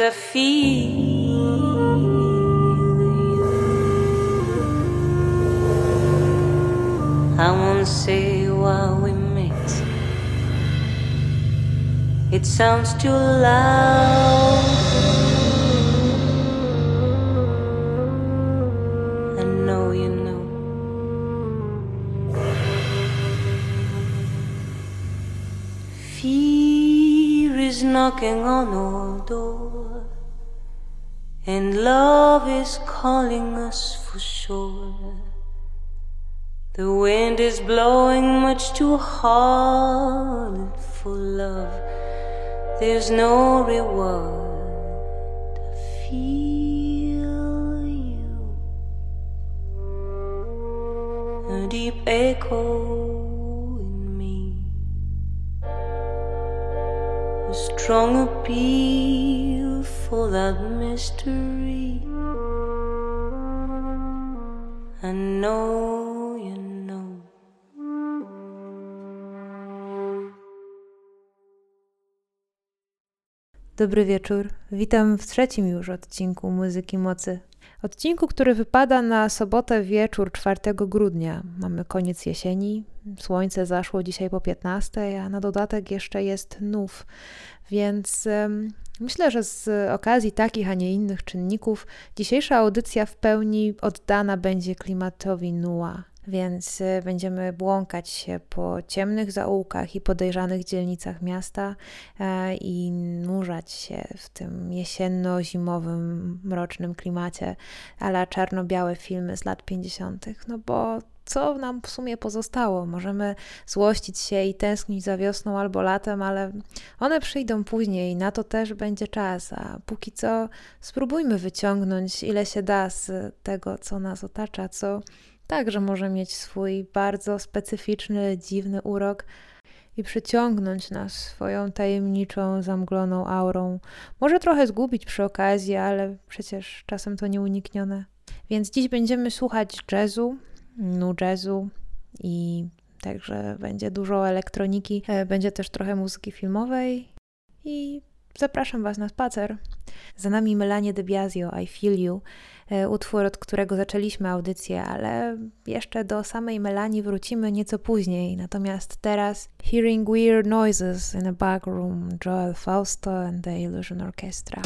I feel. I won't say why we met. It sounds too loud. Knocking on our door, and love is calling us for sure. The wind is blowing much too hard for love. There's no reward. Dobry wieczór. Witam w trzecim już odcinku Muzyki Mocy. Odcinku, który wypada na sobotę wieczór 4 grudnia. Mamy koniec jesieni, słońce zaszło dzisiaj po 15, a na dodatek jeszcze jest nów. Więc myślę, że z okazji takich, a nie innych czynników, dzisiejsza audycja w pełni oddana będzie klimatowi Nua więc y, będziemy błąkać się po ciemnych zaułkach i podejrzanych dzielnicach miasta e, i nurzać się w tym jesienno-zimowym, mrocznym klimacie, ale czarno-białe filmy z lat 50., no bo co nam w sumie pozostało? Możemy złościć się i tęsknić za wiosną albo latem, ale one przyjdą później, na to też będzie czas, a póki co spróbujmy wyciągnąć ile się da z tego, co nas otacza, co także może mieć swój bardzo specyficzny, dziwny urok i przyciągnąć nas swoją tajemniczą, zamgloną aurą. Może trochę zgubić przy okazji, ale przecież czasem to nieuniknione. Więc dziś będziemy słuchać jazzu, nu jazzu i także będzie dużo elektroniki, e, będzie też trochę muzyki filmowej i zapraszam Was na spacer. Za nami Melanie De Biasio, I Feel You. E, utwór, od którego zaczęliśmy audycję, ale jeszcze do samej Melanii wrócimy nieco później. Natomiast teraz Hearing Weird Noises in a Back Room, Joel Fausto and the Illusion Orchestra.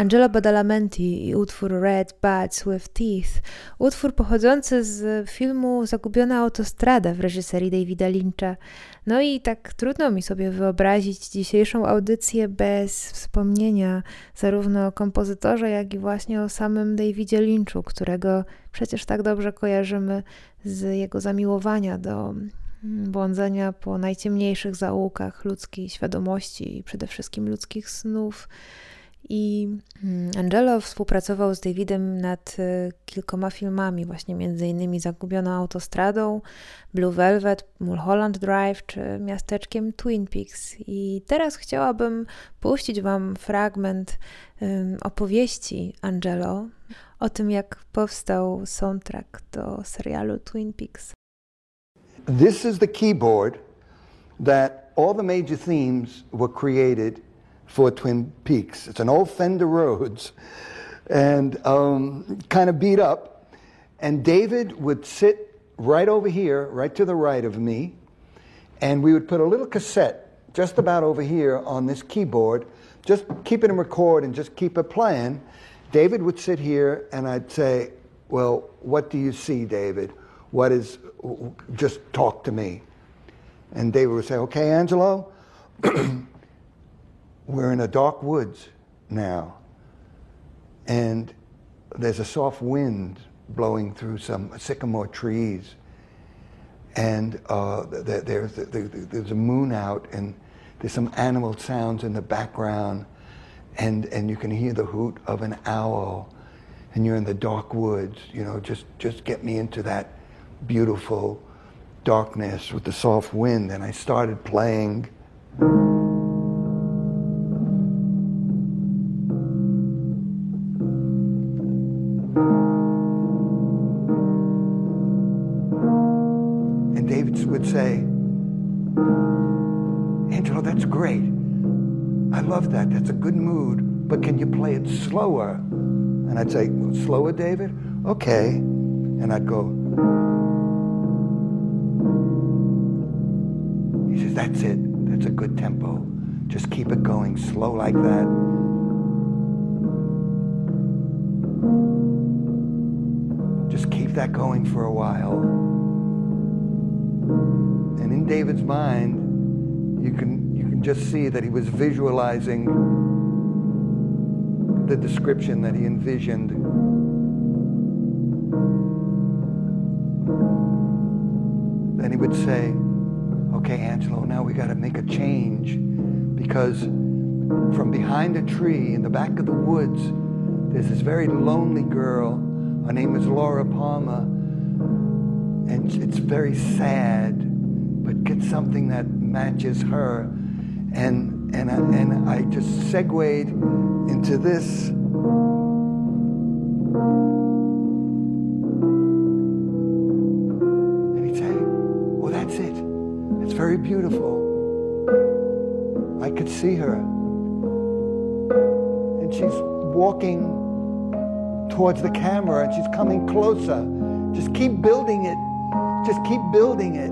Angelo Badalamenti i utwór Red Bats with Teeth, utwór pochodzący z filmu Zagubiona autostrada w reżyserii Davida Lyncha. No i tak trudno mi sobie wyobrazić dzisiejszą audycję bez wspomnienia zarówno o kompozytorze, jak i właśnie o samym Davidzie Lynchu, którego przecież tak dobrze kojarzymy z jego zamiłowania do błądzenia po najciemniejszych zaułkach ludzkiej świadomości i przede wszystkim ludzkich snów. I Angelo współpracował z Davidem nad e, kilkoma filmami, właśnie między innymi Zagubioną autostradą, Blue Velvet, Mulholland Drive czy miasteczkiem Twin Peaks. I teraz chciałabym puścić Wam fragment um, opowieści Angelo o tym, jak powstał soundtrack do serialu Twin Peaks. This is the keyboard that all the major themes were created for Twin Peaks. It's an old Fender Rhodes and um, kind of beat up. And David would sit right over here, right to the right of me, and we would put a little cassette just about over here on this keyboard, just keep it in record and just keep it playing. David would sit here, and I'd say, Well, what do you see, David? What is, just talk to me. And David would say, Okay, Angelo, we're in a dark woods now, and there's a soft wind blowing through some sycamore trees, and uh, there's, there's a moon out, and there's some animal sounds in the background, and, and you can hear the hoot of an owl, and you're in the dark woods. You know, just, just get me into that beautiful darkness with the soft wind. And I started playing. A good mood. But can you play it slower? And I'd say, slower, David? Okay. And I'd go, he says, that's it. That's a good tempo. Just keep it going slow like that. Just keep that going for a while. And in David's mind, you can, can just see that he was visualizing the description that he envisioned. Then he would say, Okay, Angelo, now we got to make a change because from behind a tree in the back of the woods, there's this very lonely girl. Her name is Laura Palmer and it's very sad, but get something that matches her. And, and, I, and I just segued into this. And he'd say, Well, that's it. It's very beautiful. I could see her. And she's walking towards the camera and she's coming closer. Just keep building it just keep building it.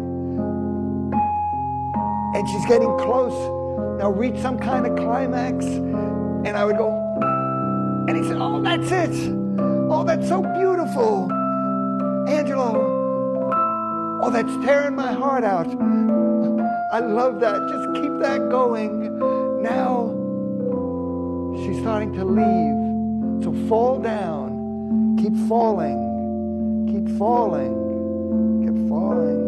And she's getting close. Now reach some kind of climax. And I would go, and he said, Oh, that's it. Oh, that's so beautiful. Angelo. Oh, that's tearing my heart out. I love that. Just keep that going. Now she's starting to leave. So fall down. Keep falling. Keep falling Keep falling.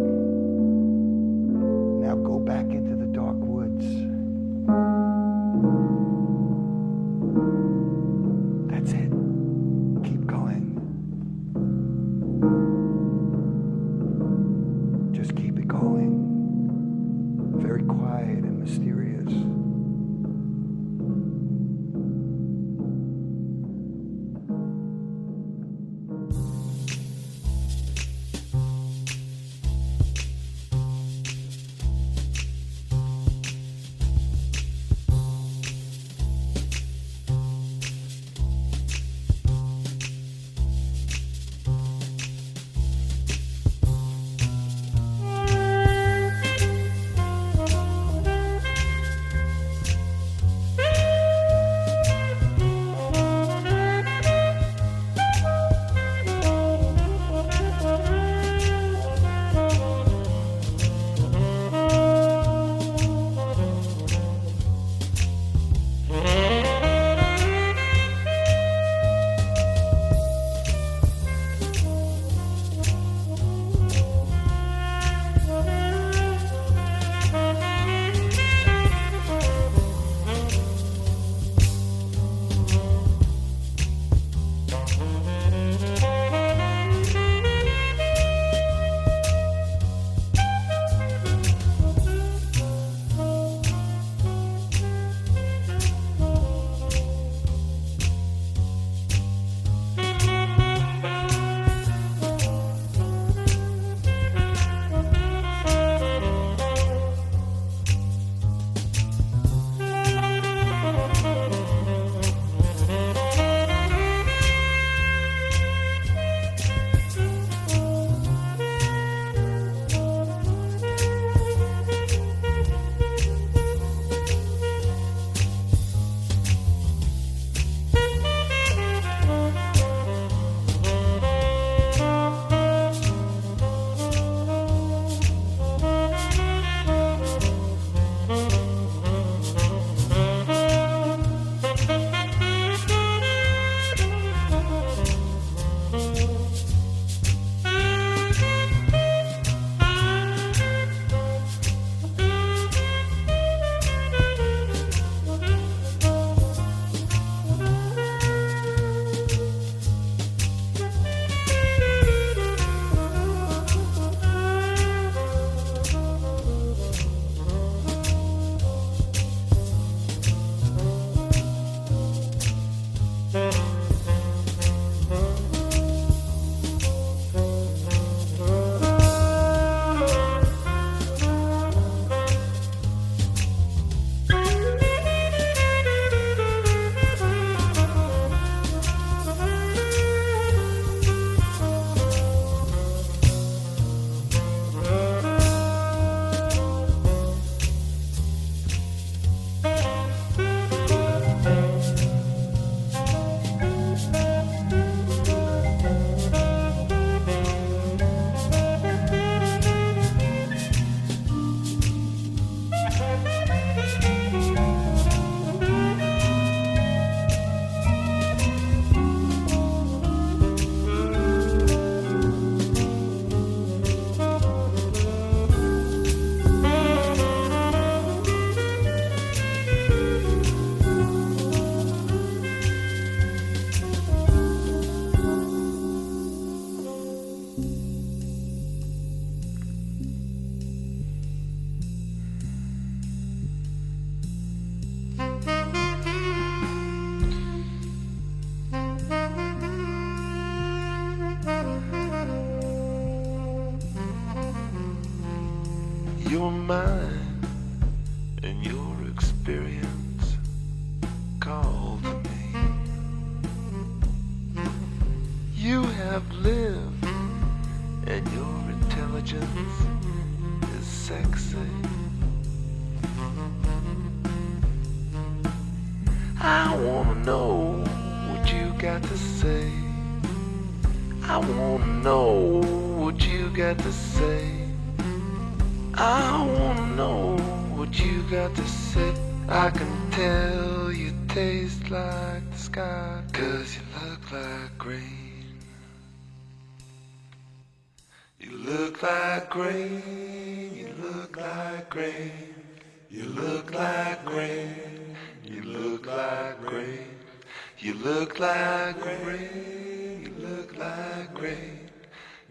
You look like rain, you look like rain,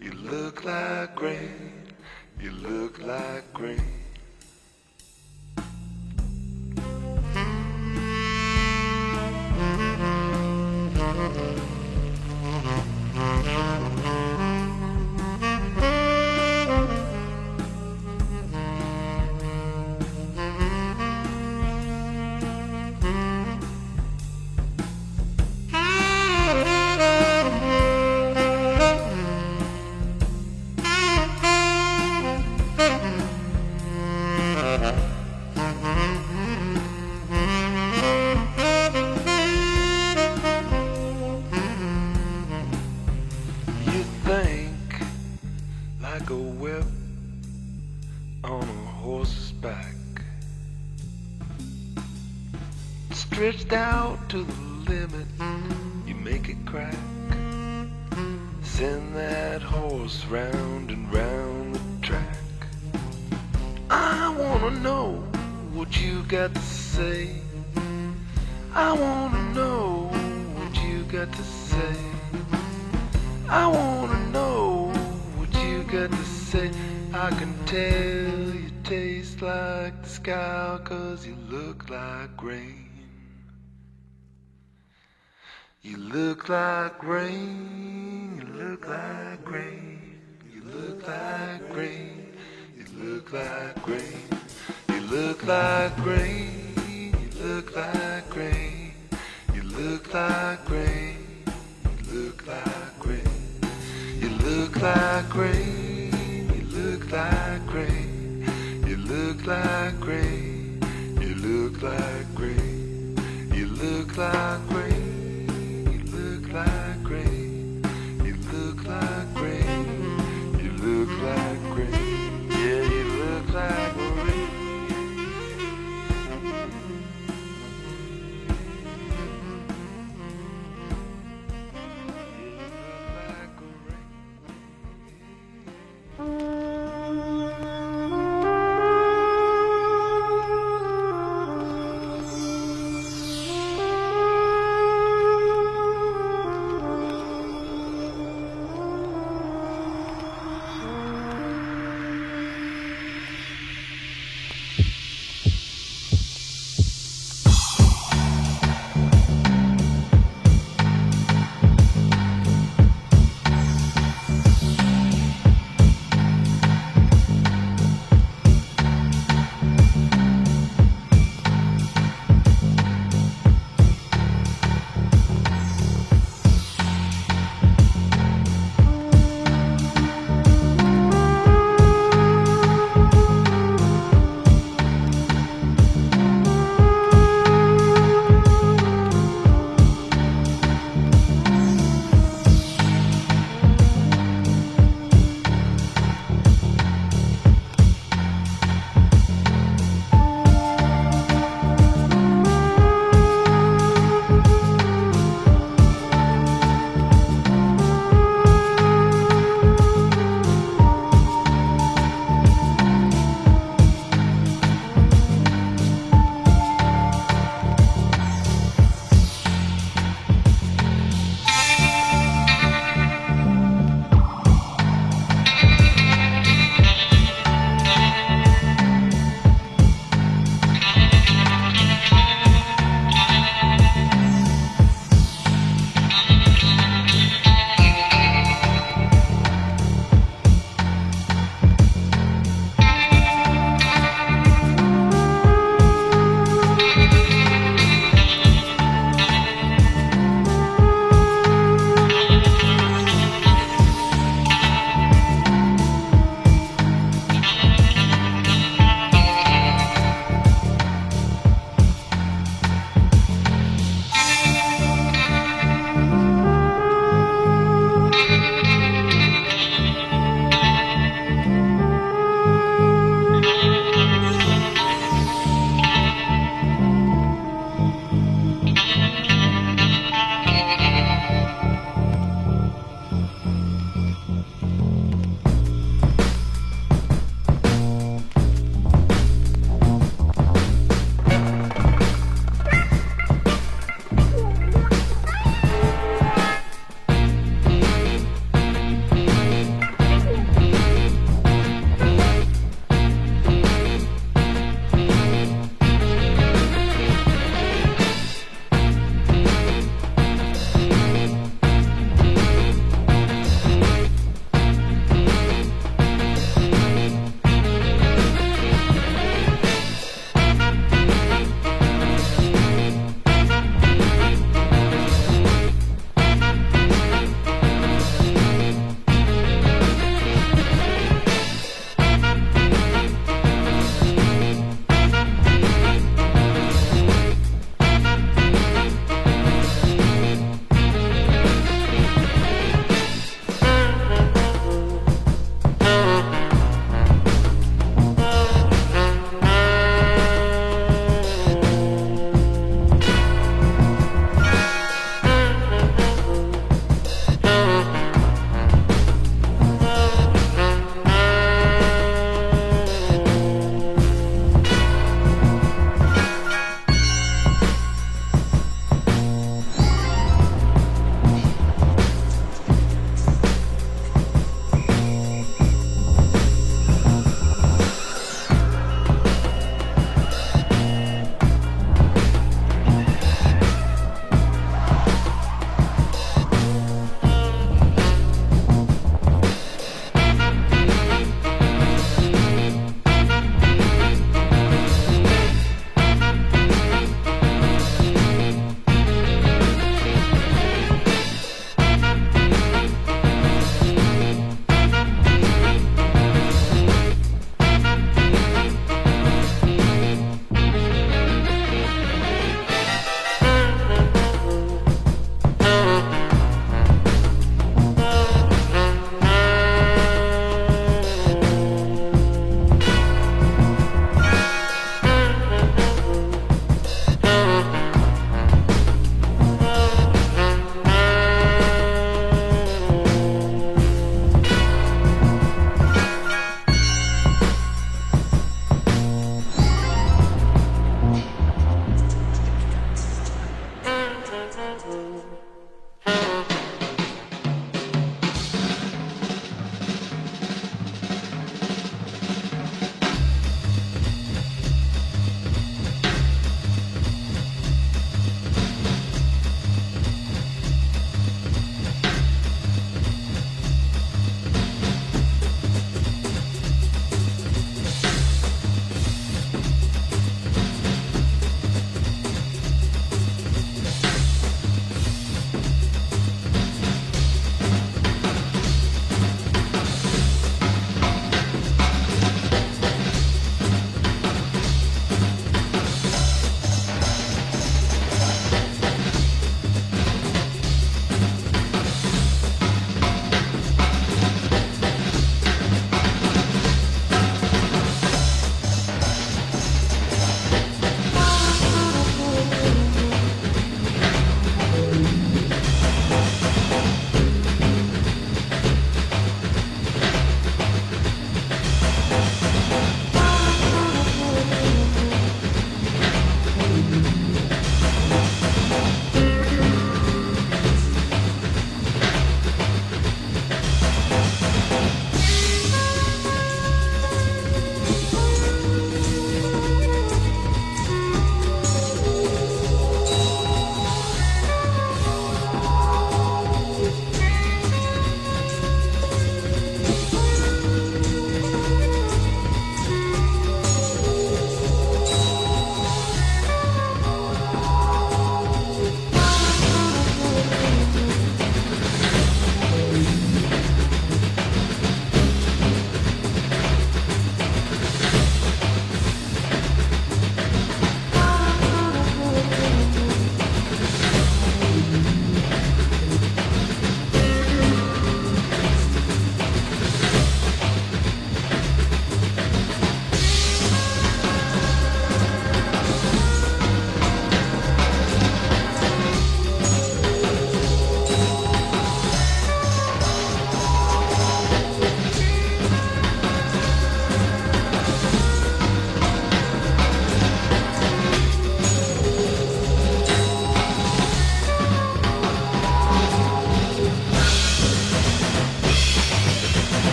you look like rain. You look like grain. You stretched out to the limit. You make it crack. Send that horse round and round the track. I wanna know what you got to say. I wanna know what you got to say. I wanna know what you got to say. I can tell you taste like the sky, cause you look like rain. You look like rain, you look like rain, you look like rain, you look like rain, you look like rain, you look like rain, you look like rain, you look like rain. You look like rain, you look like rain, you look like rain, you look like rain, you look like rain, back.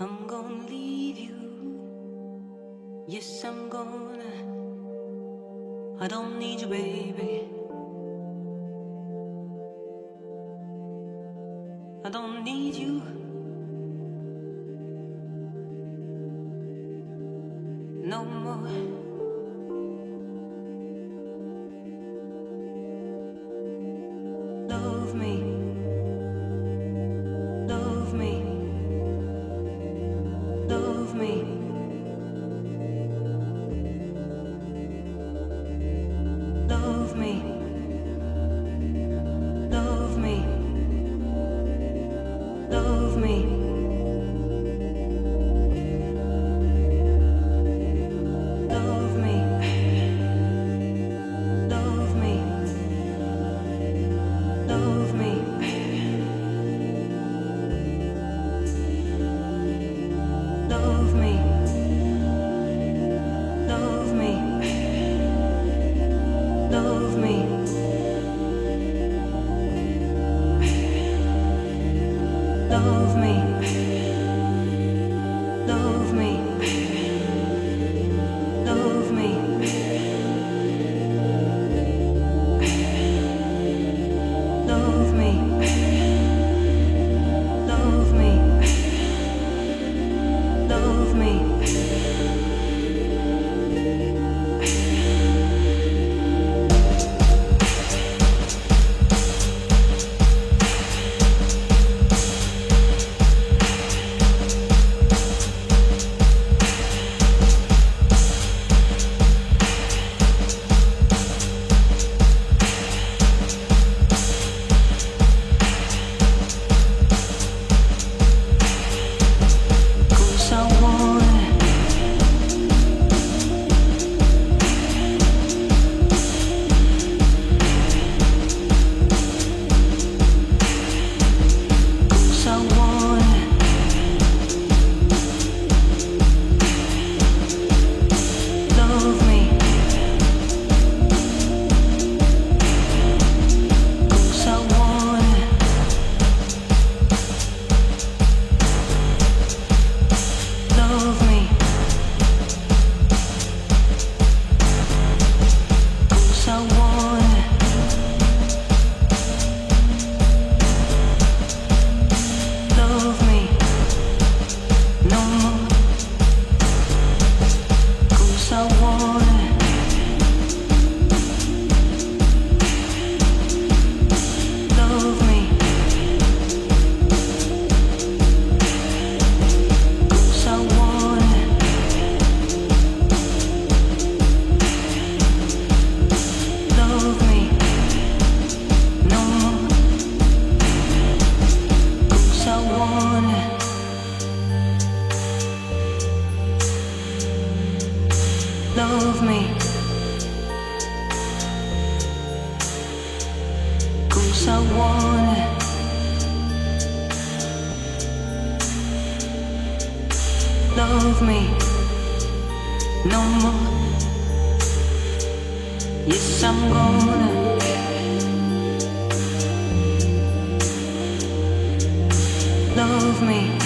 I'm gonna leave you. Yes, I'm gonna. I don't need you, baby. I don't need you. Love me.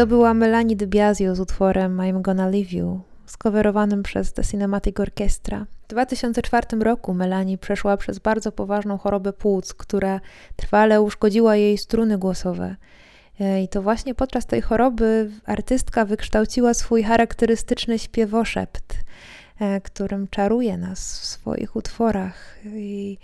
To była Melanie DiBiasio z utworem I'm Gonna Leave You skowerowanym przez The Cinematic Orchestra. W 2004 roku Melanie przeszła przez bardzo poważną chorobę płuc, która trwale uszkodziła jej struny głosowe. E, I to właśnie podczas tej choroby artystka wykształciła swój charakterystyczny śpiewoszept, e, którym czaruje nas w swoich utworach. I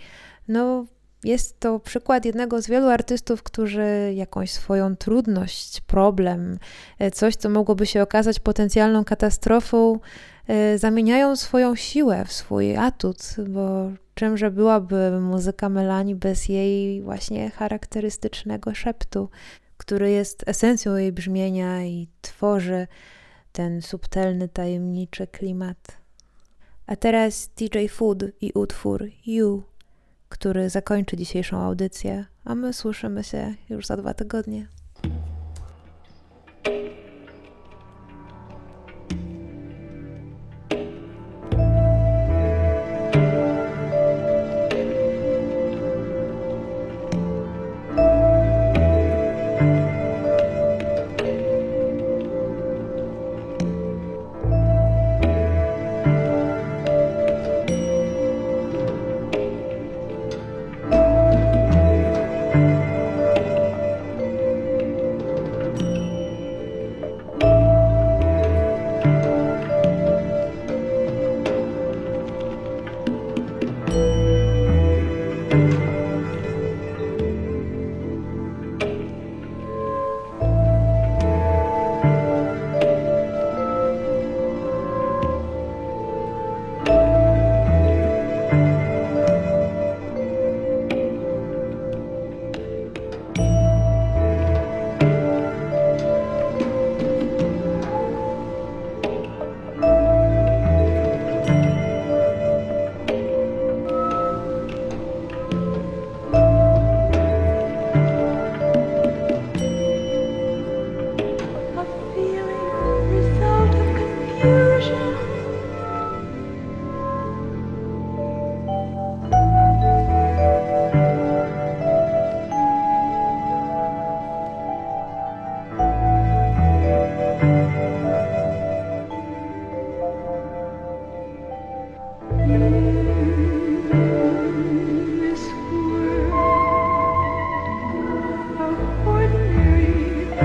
no, jest to przykład jednego z wielu artystów, którzy jakąś swoją trudność, problem, e, coś, co mogłoby się okazać potencjalną katastrofą, zamieniają swoją siłę w swój atut, bo czymże byłaby muzyka Melanie bez jej właśnie charakterystycznego szeptu który jest esencją jej brzmienia i tworzy ten subtelny, tajemniczy klimat. A teraz DJ Food i utwór You, który zakończy dzisiejszą audycję, a my słyszymy się już za dwa tygodnie.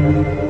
Radio Klang.